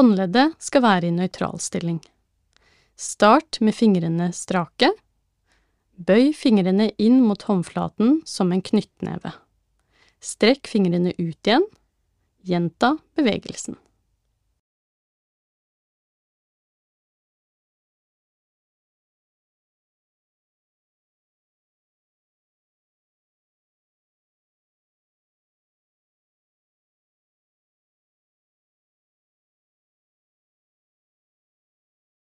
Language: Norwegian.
Håndleddet skal være i nøytralstilling. Start med fingrene strake. Bøy fingrene inn mot håndflaten som en knyttneve. Strekk fingrene ut igjen. Gjenta bevegelsen.